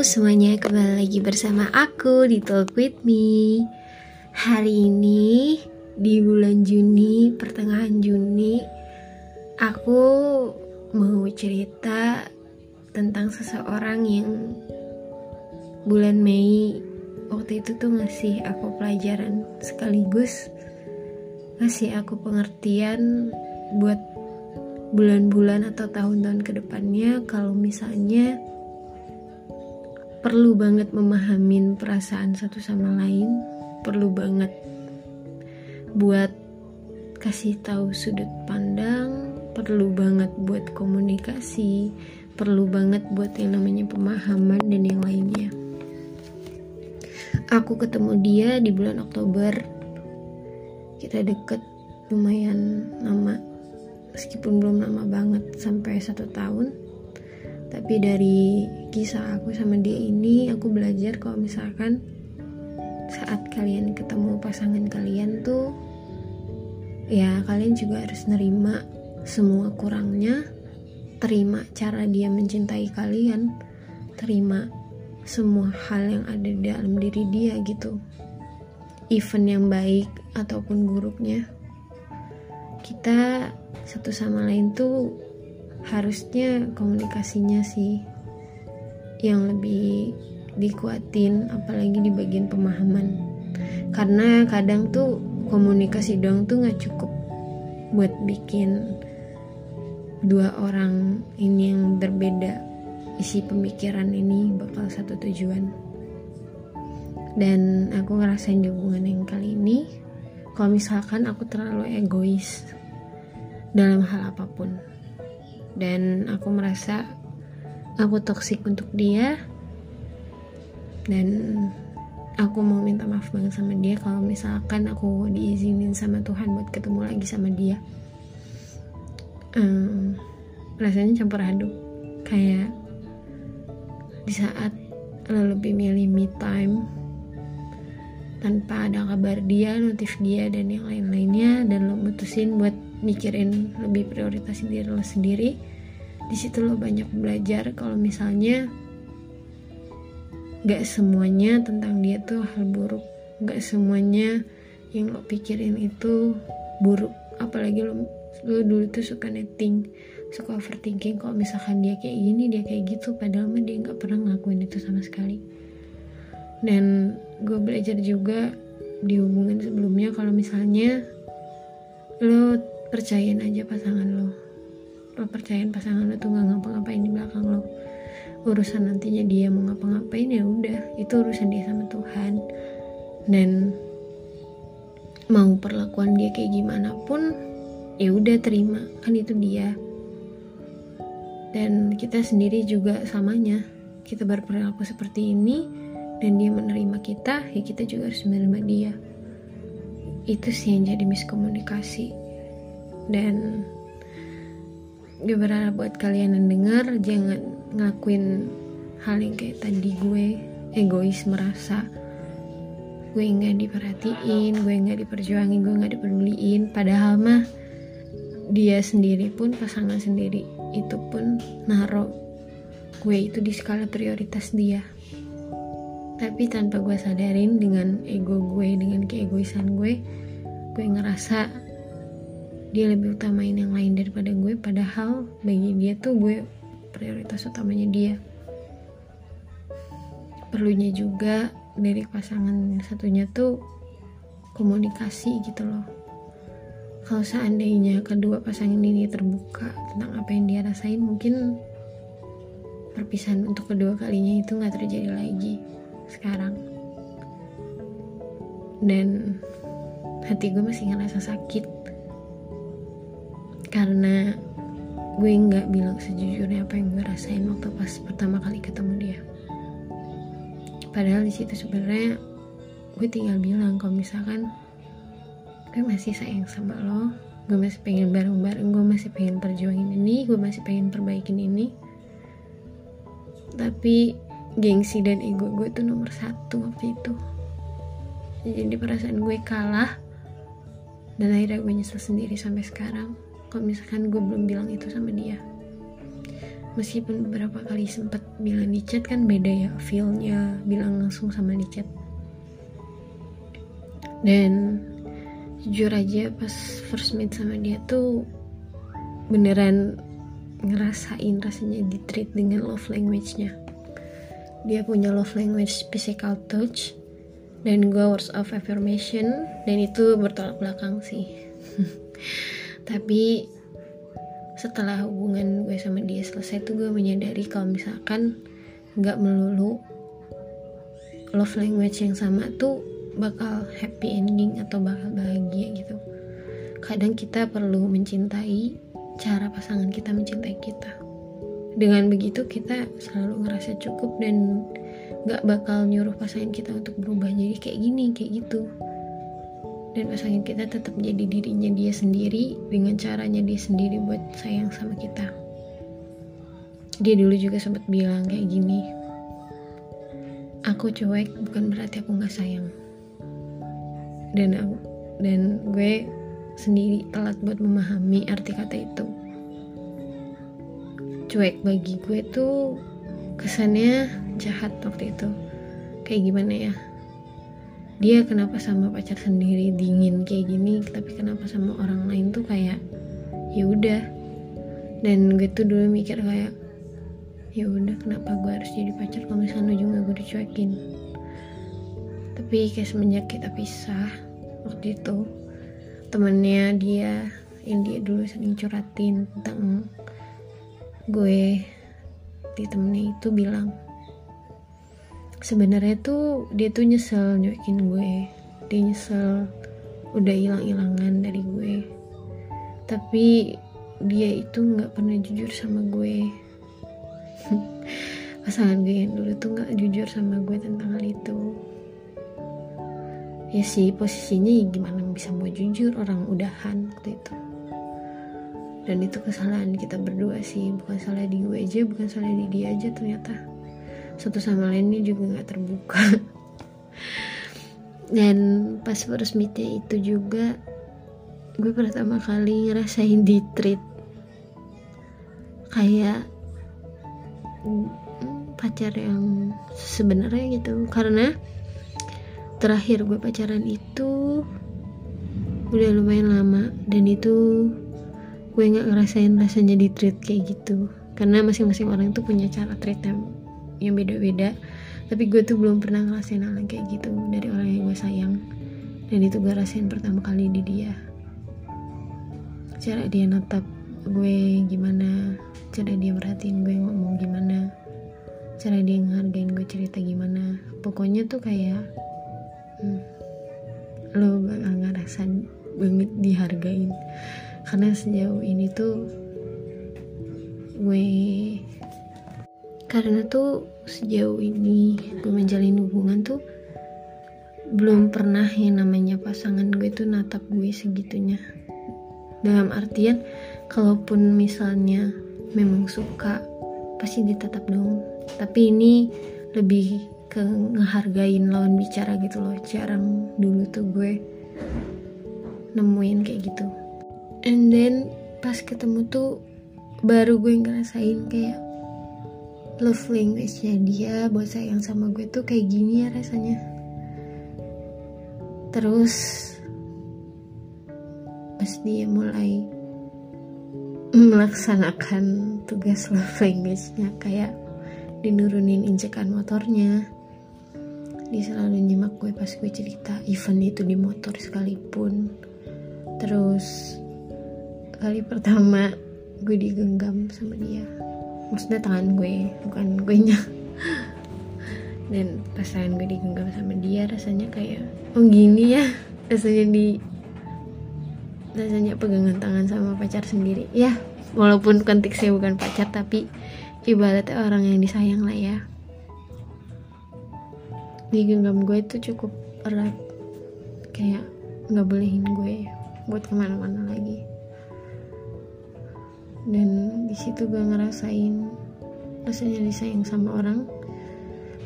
Semuanya, kembali lagi bersama aku di Talk With Me. Hari ini di bulan Juni, pertengahan Juni Aku mau cerita tentang seseorang yang bulan Mei Waktu itu tuh ngasih aku pelajaran sekaligus Ngasih aku pengertian buat bulan-bulan atau tahun-tahun ke depannya Kalau misalnya perlu banget memahamin perasaan satu sama lain. Perlu banget buat kasih tahu sudut pandang. Perlu banget buat komunikasi. Perlu banget buat yang namanya pemahaman dan yang lainnya. Aku ketemu dia di bulan Oktober. Kita deket lumayan lama. Meskipun belum lama banget sampai satu tahun tapi dari kisah aku sama dia ini aku belajar kalau misalkan saat kalian ketemu pasangan kalian tuh ya kalian juga harus nerima semua kurangnya terima cara dia mencintai kalian terima semua hal yang ada di dalam diri dia gitu. Event yang baik ataupun buruknya. Kita satu sama lain tuh harusnya komunikasinya sih yang lebih dikuatin apalagi di bagian pemahaman. Karena kadang tuh komunikasi doang tuh nggak cukup buat bikin dua orang ini yang berbeda isi pemikiran ini bakal satu tujuan. Dan aku ngerasain hubungan yang kali ini kalau misalkan aku terlalu egois dalam hal apa pun dan aku merasa aku toksik untuk dia. Dan aku mau minta maaf banget sama dia kalau misalkan aku diizinin sama Tuhan buat ketemu lagi sama dia. Um, rasanya campur aduk. Kayak di saat lo lebih milih me time tanpa ada kabar dia, notif dia dan yang lain-lainnya dan lo mutusin buat mikirin lebih prioritasin diri lo sendiri. Di situ lo banyak belajar kalau misalnya gak semuanya tentang dia tuh hal buruk. Gak semuanya yang lo pikirin itu buruk. Apalagi lo lo dulu tuh suka netting suka overthinking kalau misalkan dia kayak gini dia kayak gitu. Padahal mah dia nggak pernah ngelakuin itu sama sekali. Dan gue belajar juga di hubungan sebelumnya kalau misalnya lo percayain aja pasangan lo. Lo percayain pasangan lo tuh nggak ngapa-ngapain di belakang lo. Urusan nantinya dia mau ngapa-ngapain ya udah itu urusan dia sama Tuhan. Dan mau perlakuan dia kayak gimana pun ya udah terima kan itu dia. Dan kita sendiri juga samanya kita berperilaku seperti ini dan dia menerima kita ya kita juga harus menerima dia. Itu sih yang jadi miskomunikasi dan gue berharap buat kalian yang denger jangan ngelakuin hal yang kayak tadi gue egois merasa gue nggak diperhatiin gue nggak diperjuangin gue nggak dipeduliin. Padahal mah dia sendiri pun pasangan sendiri itu pun naro gue itu di skala prioritas dia. Tapi tanpa gue sadarin dengan ego gue dengan keegoisan gue gue ngerasa dia lebih utamain yang lain daripada gue padahal bagi dia tuh gue prioritas utamanya dia. Perlunya juga dari pasangan satunya tuh komunikasi gitu loh. Kalau seandainya kedua pasangan ini terbuka tentang apa yang dia rasain mungkin perpisahan untuk kedua kalinya itu nggak terjadi lagi sekarang. Dan hati gue masih ngerasa sakit karena gue nggak bilang sejujurnya apa yang gue rasain waktu pas pertama kali ketemu dia. Padahal di situ sebenarnya gue tinggal bilang kalau misalkan gue masih sayang sama lo gue masih pengen bareng-bareng gue masih pengen perjuangin ini gue masih pengen perbaikin ini. Tapi gengsi dan ego gue tuh nomor satu waktu itu. Jadi perasaan gue kalah dan akhirnya gue nyesel sendiri sampai sekarang kalau misalkan gue belum bilang itu sama dia? Meskipun beberapa kali sempat bilang di chat kan beda ya feelnya bilang langsung sama di chat. Dan jujur aja pas first meet sama dia tuh beneran ngerasain rasanya di treat dengan love language-nya. Dia punya love language physical touch dan gue words of affirmation dan itu bertolak belakang sih tapi setelah hubungan gue sama dia selesai tuh gue menyadari kalau misalkan nggak melulu love language yang sama tuh bakal happy ending atau bakal bahagia gitu. Kadang kita perlu mencintai cara pasangan kita mencintai kita. Dengan begitu kita selalu ngerasa cukup dan nggak bakal nyuruh pasangan kita untuk berubah jadi kayak gini kayak gitu dan pasangan kita tetap jadi dirinya dia sendiri dengan caranya dia sendiri buat sayang sama kita. Dia dulu juga sempat bilang kayak gini aku cuek bukan berarti aku nggak sayang. Dan aku, dan gue sendiri telat buat memahami arti kata itu. Cuek bagi gue tuh kesannya jahat waktu itu. Kayak gimana ya dia kenapa sama pacar sendiri dingin kayak gini tapi kenapa sama orang lain tuh kayak ya udah. Dan gue tuh dulu mikir kayak ya udah kenapa gue harus jadi pacar? Kalau misalnya juga gue dicuekin. Tapi kayak semenjak kita pisah waktu itu temennya dia yang dia dulu sering curhatin tentang gue di temennya itu bilang sebenarnya tuh dia tuh nyesel nyuekin gue. Dia nyesel udah hilang-hilangan dari gue. Tapi dia itu nggak pernah jujur sama gue. Pasangan gue yang dulu tuh nggak jujur sama gue tentang hal itu. Ya sih posisinya ya gimana bisa mau jujur orang udahan waktu itu. Dan itu kesalahan kita berdua sih bukan salah di gue aja bukan salah di dia aja ternyata satu sama lainnya juga nggak terbuka. Dan pas first meetnya itu juga gue pertama kali ngerasain di treat kayak pacar yang sebenarnya gitu. Karena terakhir gue pacaran itu udah lumayan lama. Dan itu gue nggak ngerasain rasanya di treat kayak gitu. Karena masing-masing orang itu punya cara treat yang beda-beda. Tapi gue tuh belum pernah ngerasain hal kayak gitu dari orang yang gue sayang. Dan itu gue rasain pertama kali di dia. Cara dia natap gue gimana cara dia merhatiin gue ngomong gimana cara dia ngehargain gue cerita gimana. Pokoknya tuh kayak hmm, lo bakal ngerasa banget dihargain. Karena sejauh ini tuh gue karena tuh sejauh ini gue menjalin hubungan tuh belum pernah yang namanya pasangan gue tuh natap gue segitunya. Dalam artian kalaupun misalnya memang suka pasti ditatap dong. Tapi ini lebih ke ngehargain lawan bicara gitu loh. Jarang dulu tuh gue nemuin kayak gitu. And then pas ketemu tuh baru gue ngerasain kayak love language-nya dia buat sayang sama gue tuh kayak gini ya rasanya. Terus pas dia mulai melaksanakan tugas love language-nya kayak dinurunin injekan motornya dia selalu nyimak gue pas gue cerita even itu di motor sekalipun. Terus kali pertama gue digenggam sama dia maksudnya tangan gue bukan gue nya dan pas tangan gue digenggam sama dia rasanya kayak oh gini ya rasanya di rasanya pegangan tangan sama pacar sendiri. Ya walaupun konteksnya bukan pacar tapi ibaratnya orang yang disayang lah ya. Digenggam gue itu cukup erat. Kayak nggak bolehin gue buat ke mana-mana lagi dan di situ gue ngerasain rasanya disayang sama orang.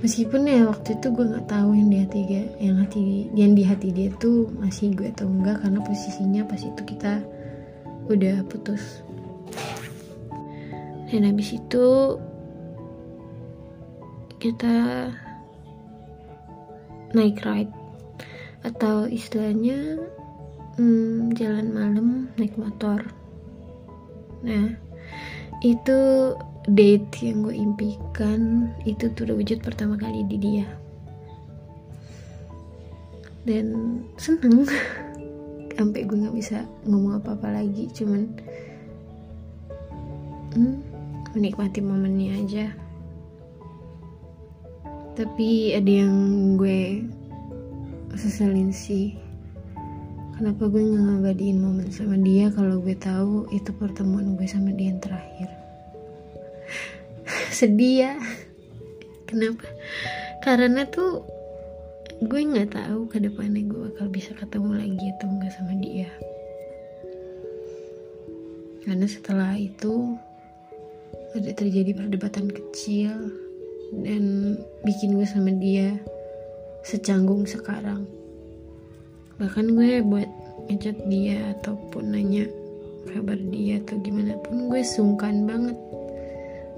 Meskipun ya waktu itu gue nggak tahu yang di hati dia yang hati yang di hati dia tuh masih gue atau enggak karena posisinya pas itu kita udah putus. Dan habis itu kita naik ride. Atau istilahnya hmm, jalan malam naik motor nah itu date yang gue impikan itu tuh udah wujud pertama kali di dia. Dan seneng. Sampai gue nggak bisa ngomong apa apa lagi cuman hmm, menikmati momennya aja. Tapi ada yang gue seselin sih kenapa gue nggak ngabadiin momen sama dia kalau gue tahu itu pertemuan gue sama dia yang terakhir? Sedih ya. Kenapa? Karena tuh gue nggak tahu ke depannya gue bakal bisa ketemu lagi atau enggak sama dia. Karena setelah itu ada terjadi perdebatan kecil dan bikin gue sama dia secanggung sekarang bahkan gue buat ngechat dia ataupun nanya kabar dia atau gimana pun gue sungkan banget.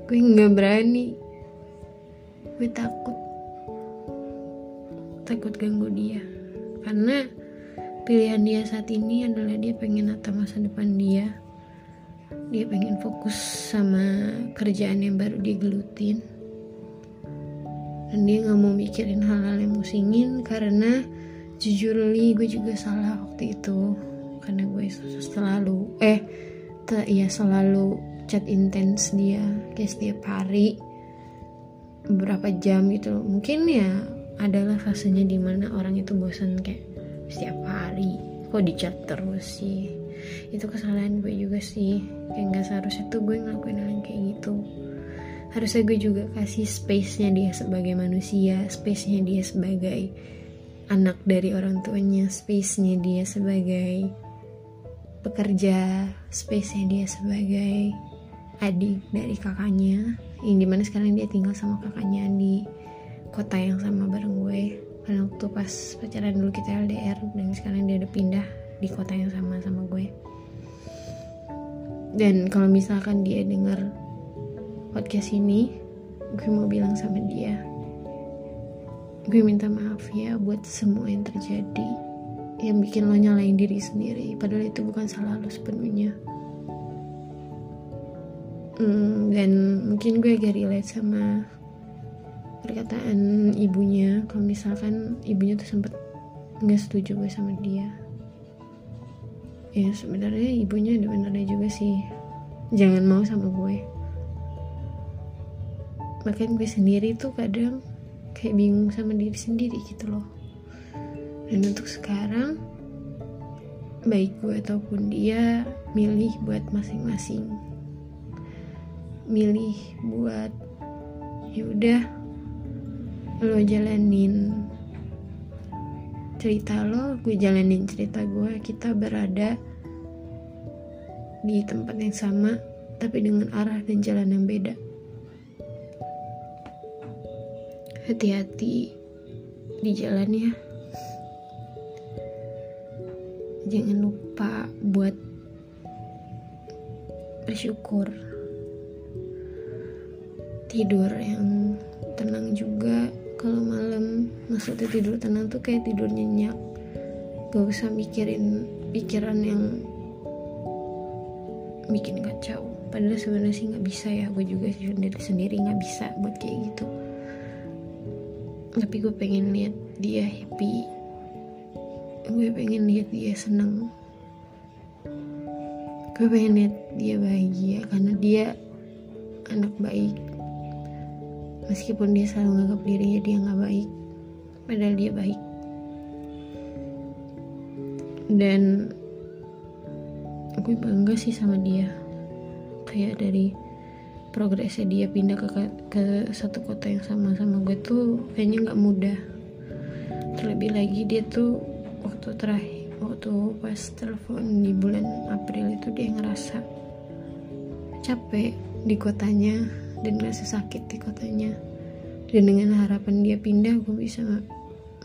Gue nggak berani. Gue takut. Takut ganggu dia. Karena pilihan dia saat ini adalah dia pengen nata masa depan dia. Dia pengen fokus sama kerjaan yang baru dia gelutin. Dan dia nggak mau mikirin hal-hal yang musingin karena jujur li gue juga salah waktu itu. Karena gue selalu eh ya selalu chat intens dia. Kayak setiap hari. Beberapa jam gitu mungkin ya adalah fasenya di mana orang itu bosan kayak setiap hari. Kok di chat terus sih? Itu kesalahan gue juga sih. Kayak nggak seharusnya tuh gue ngelakuin hal kayak gitu. Harusnya gue juga kasih space-nya dia sebagai manusia space-nya dia sebagai anak dari orang tuanya space-nya dia sebagai pekerja space-nya dia sebagai adik dari kakaknya. Yang di mana sekarang dia tinggal sama kakaknya di kota yang sama bareng gue. Karena waktu pas pacaran dulu kita LDR dan sekarang dia udah pindah di kota yang sama sama gue. Dan kalau misalkan dia denger podcast ini gue mau bilang sama dia gue minta maaf ya buat semua yang terjadi yang bikin lo nyalain diri sendiri. Padahal itu bukan salah lo sepenuhnya. Hmm, dan mungkin gue agak relate sama perkataan ibunya. Kalau misalkan ibunya tuh sempet nggak setuju gue sama dia. Ya sebenarnya ibunya ada benernya juga sih. Jangan mau sama gue. Bahkan gue sendiri tuh kadang kayak bingung sama diri sendiri gitu loh. Dan untuk sekarang baik gue ataupun dia milih buat masing-masing. Milih buat ya udah lo jalanin cerita lo gue jalanin cerita gue. Kita berada di tempat yang sama tapi dengan arah dan jalan yang beda hati-hati di jalan ya. Jangan lupa buat bersyukur. Tidur yang tenang juga. Kalau malam maksudnya tidur tenang tuh kayak tidur nyenyak. Gak usah mikirin pikiran yang bikin kacau. Padahal sebenarnya sih nggak bisa ya. Gue juga sendiri sendiri nggak bisa buat kayak gitu tapi gue pengen lihat dia happy. Gue pengen lihat dia seneng. Gue pengen lihat dia bahagia karena dia anak baik. Meskipun dia selalu menganggap dirinya dia nggak baik padahal dia baik. Dan gue bangga sih sama dia. Kayak dari progresnya dia pindah ke ke satu kota yang sama sama gue tuh kayaknya nggak mudah. Terlebih lagi dia tuh waktu terakhir waktu pas telepon di bulan April itu dia ngerasa capek di kotanya dan gak sakit di kotanya. Dan dengan harapan dia pindah gue bisa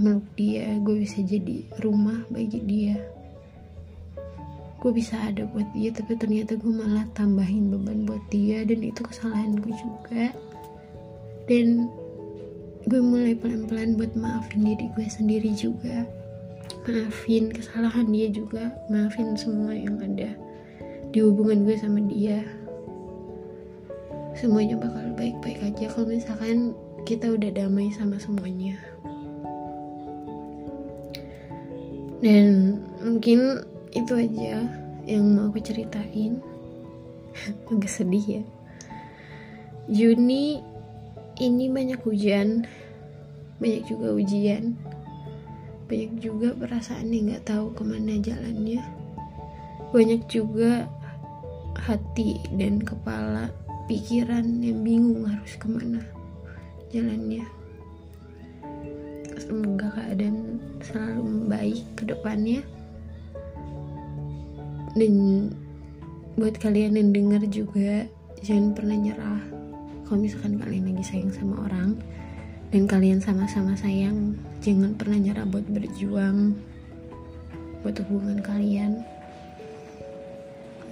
meluk dia gue bisa jadi rumah bagi dia gue bisa ada buat dia tapi ternyata gue malah tambahin beban buat dia dan itu kesalahan gue juga. Dan gue mulai pelan-pelan buat maafin diri gue sendiri juga. Maafin kesalahan dia juga maafin semua yang ada di hubungan gue sama dia. Semuanya bakal baik-baik aja kalau misalkan kita udah damai sama semuanya. Dan mungkin itu aja yang mau aku ceritain. Agak sedih ya. Juni ini banyak hujan. Banyak juga ujian. Banyak juga perasaan yang nggak tahu ke mana jalannya. Banyak juga hati dan kepala pikiran yang bingung harus ke mana jalannya. Semoga keadaan selalu membaik ke depannya dan buat kalian yang dengar juga jangan pernah nyerah kalau misalkan kalian lagi sayang sama orang dan kalian sama-sama sayang. Jangan pernah nyerah buat berjuang buat hubungan kalian.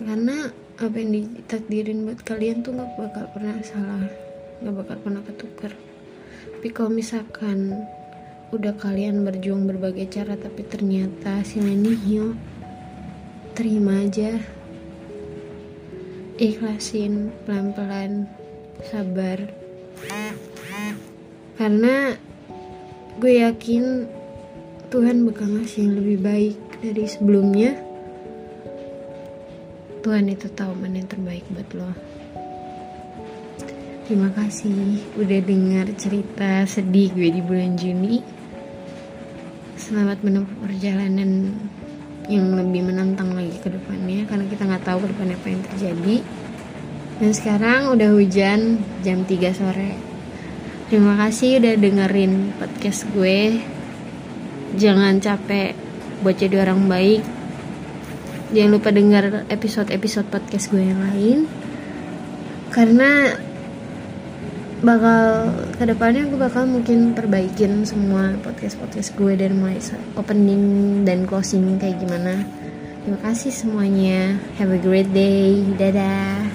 Karena apa yang ditakdirin buat kalian tuh gak bakal pernah salah gak bakal pernah ketukar tapi kalau misalkan udah kalian berjuang berbagai cara tapi ternyata hasilnya nihil terima aja. Ikhlasin pelan-pelan sabar. Karena gue yakin Tuhan bakal ngasih yang lebih baik dari sebelumnya. Tuhan itu tahu mana yang terbaik buat lo. Terima kasih udah dengar cerita sedih gue di bulan Juni. Selamat menempuh perjalanan yang lebih menantang lagi ke depannya karena kita nggak tahu ke depannya apa yang terjadi. Dan sekarang udah hujan jam 3 sore. Terima kasih udah dengerin podcast gue. Jangan capek buat jadi orang baik. Jangan lupa dengar episode-episode podcast gue yang lain. Karena bakal ke depannya gue bakal mungkin perbaikin semua podcast podcast gue dan mulai opening dan closing kayak gimana. Terima kasih semuanya. Have a great day. Dadah